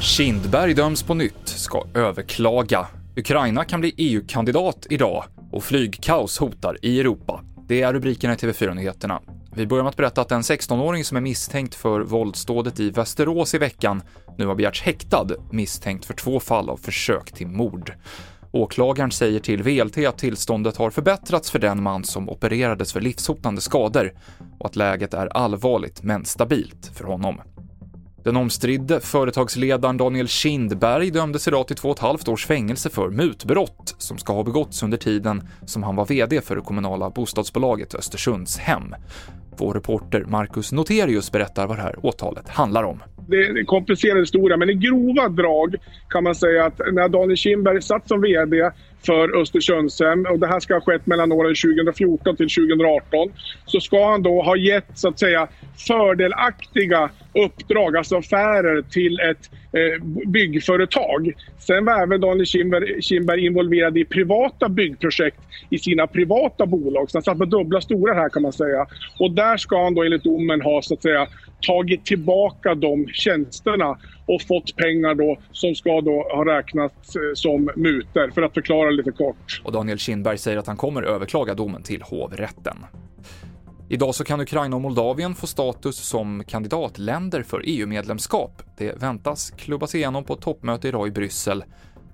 Kindberg döms på nytt, ska överklaga. Ukraina kan bli EU-kandidat idag och flygkaos hotar i Europa. Det är rubrikerna i TV4-nyheterna. Vi börjar med att berätta att en 16-åring som är misstänkt för våldsdådet i Västerås i veckan nu har begärts häktad, misstänkt för två fall av försök till mord. Åklagaren säger till VLT att tillståndet har förbättrats för den man som opererades för livshotande skador och att läget är allvarligt men stabilt för honom. Den omstridde företagsledaren Daniel Kindberg dömdes idag till två och ett halvt års fängelse för mutbrott som ska ha begåtts under tiden som han var VD för det kommunala bostadsbolaget Östersundshem. Vår reporter Marcus Noterius berättar vad det här åtalet handlar om. Det är en komplicerad historia, men i grova drag kan man säga att när Daniel Kindberg satt som VD för Östersundshem och det här ska ha skett mellan åren 2014 till 2018 så ska han då ha gett så att säga fördelaktiga uppdrag, alltså affärer till ett eh, byggföretag. Sen var även Daniel Kindberg, involverad i privata byggprojekt i sina privata bolag. Så han satt med dubbla stolar här kan man säga. Och där ska han då enligt domen ha så att säga tagit tillbaka de tjänsterna och fått pengar då som ska då ha räknats eh, som muter, för att förklara lite kort. Och Daniel Kindberg säger att han kommer överklaga domen till hovrätten. Idag så kan Ukraina och Moldavien få status som kandidatländer för EU-medlemskap. Det väntas klubbas igenom på ett toppmöte idag i Bryssel.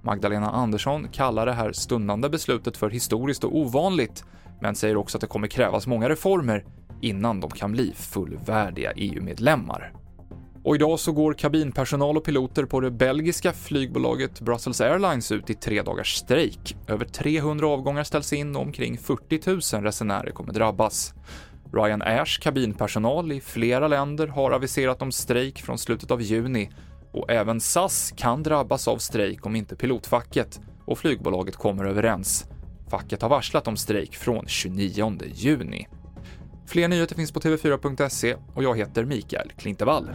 Magdalena Andersson kallar det här stundande beslutet för historiskt och ovanligt, men säger också att det kommer krävas många reformer innan de kan bli fullvärdiga EU-medlemmar. Och idag så går kabinpersonal och piloter på det belgiska flygbolaget Brussels Airlines ut i tre dagars strejk. Över 300 avgångar ställs in och omkring 40 000 resenärer kommer drabbas. Ryan Airs kabinpersonal i flera länder har aviserat om strejk från slutet av juni och även SAS kan drabbas av strejk om inte pilotfacket och flygbolaget kommer överens. Facket har varslat om strejk från 29 juni. Fler nyheter finns på tv4.se och jag heter Mikael Klintevall.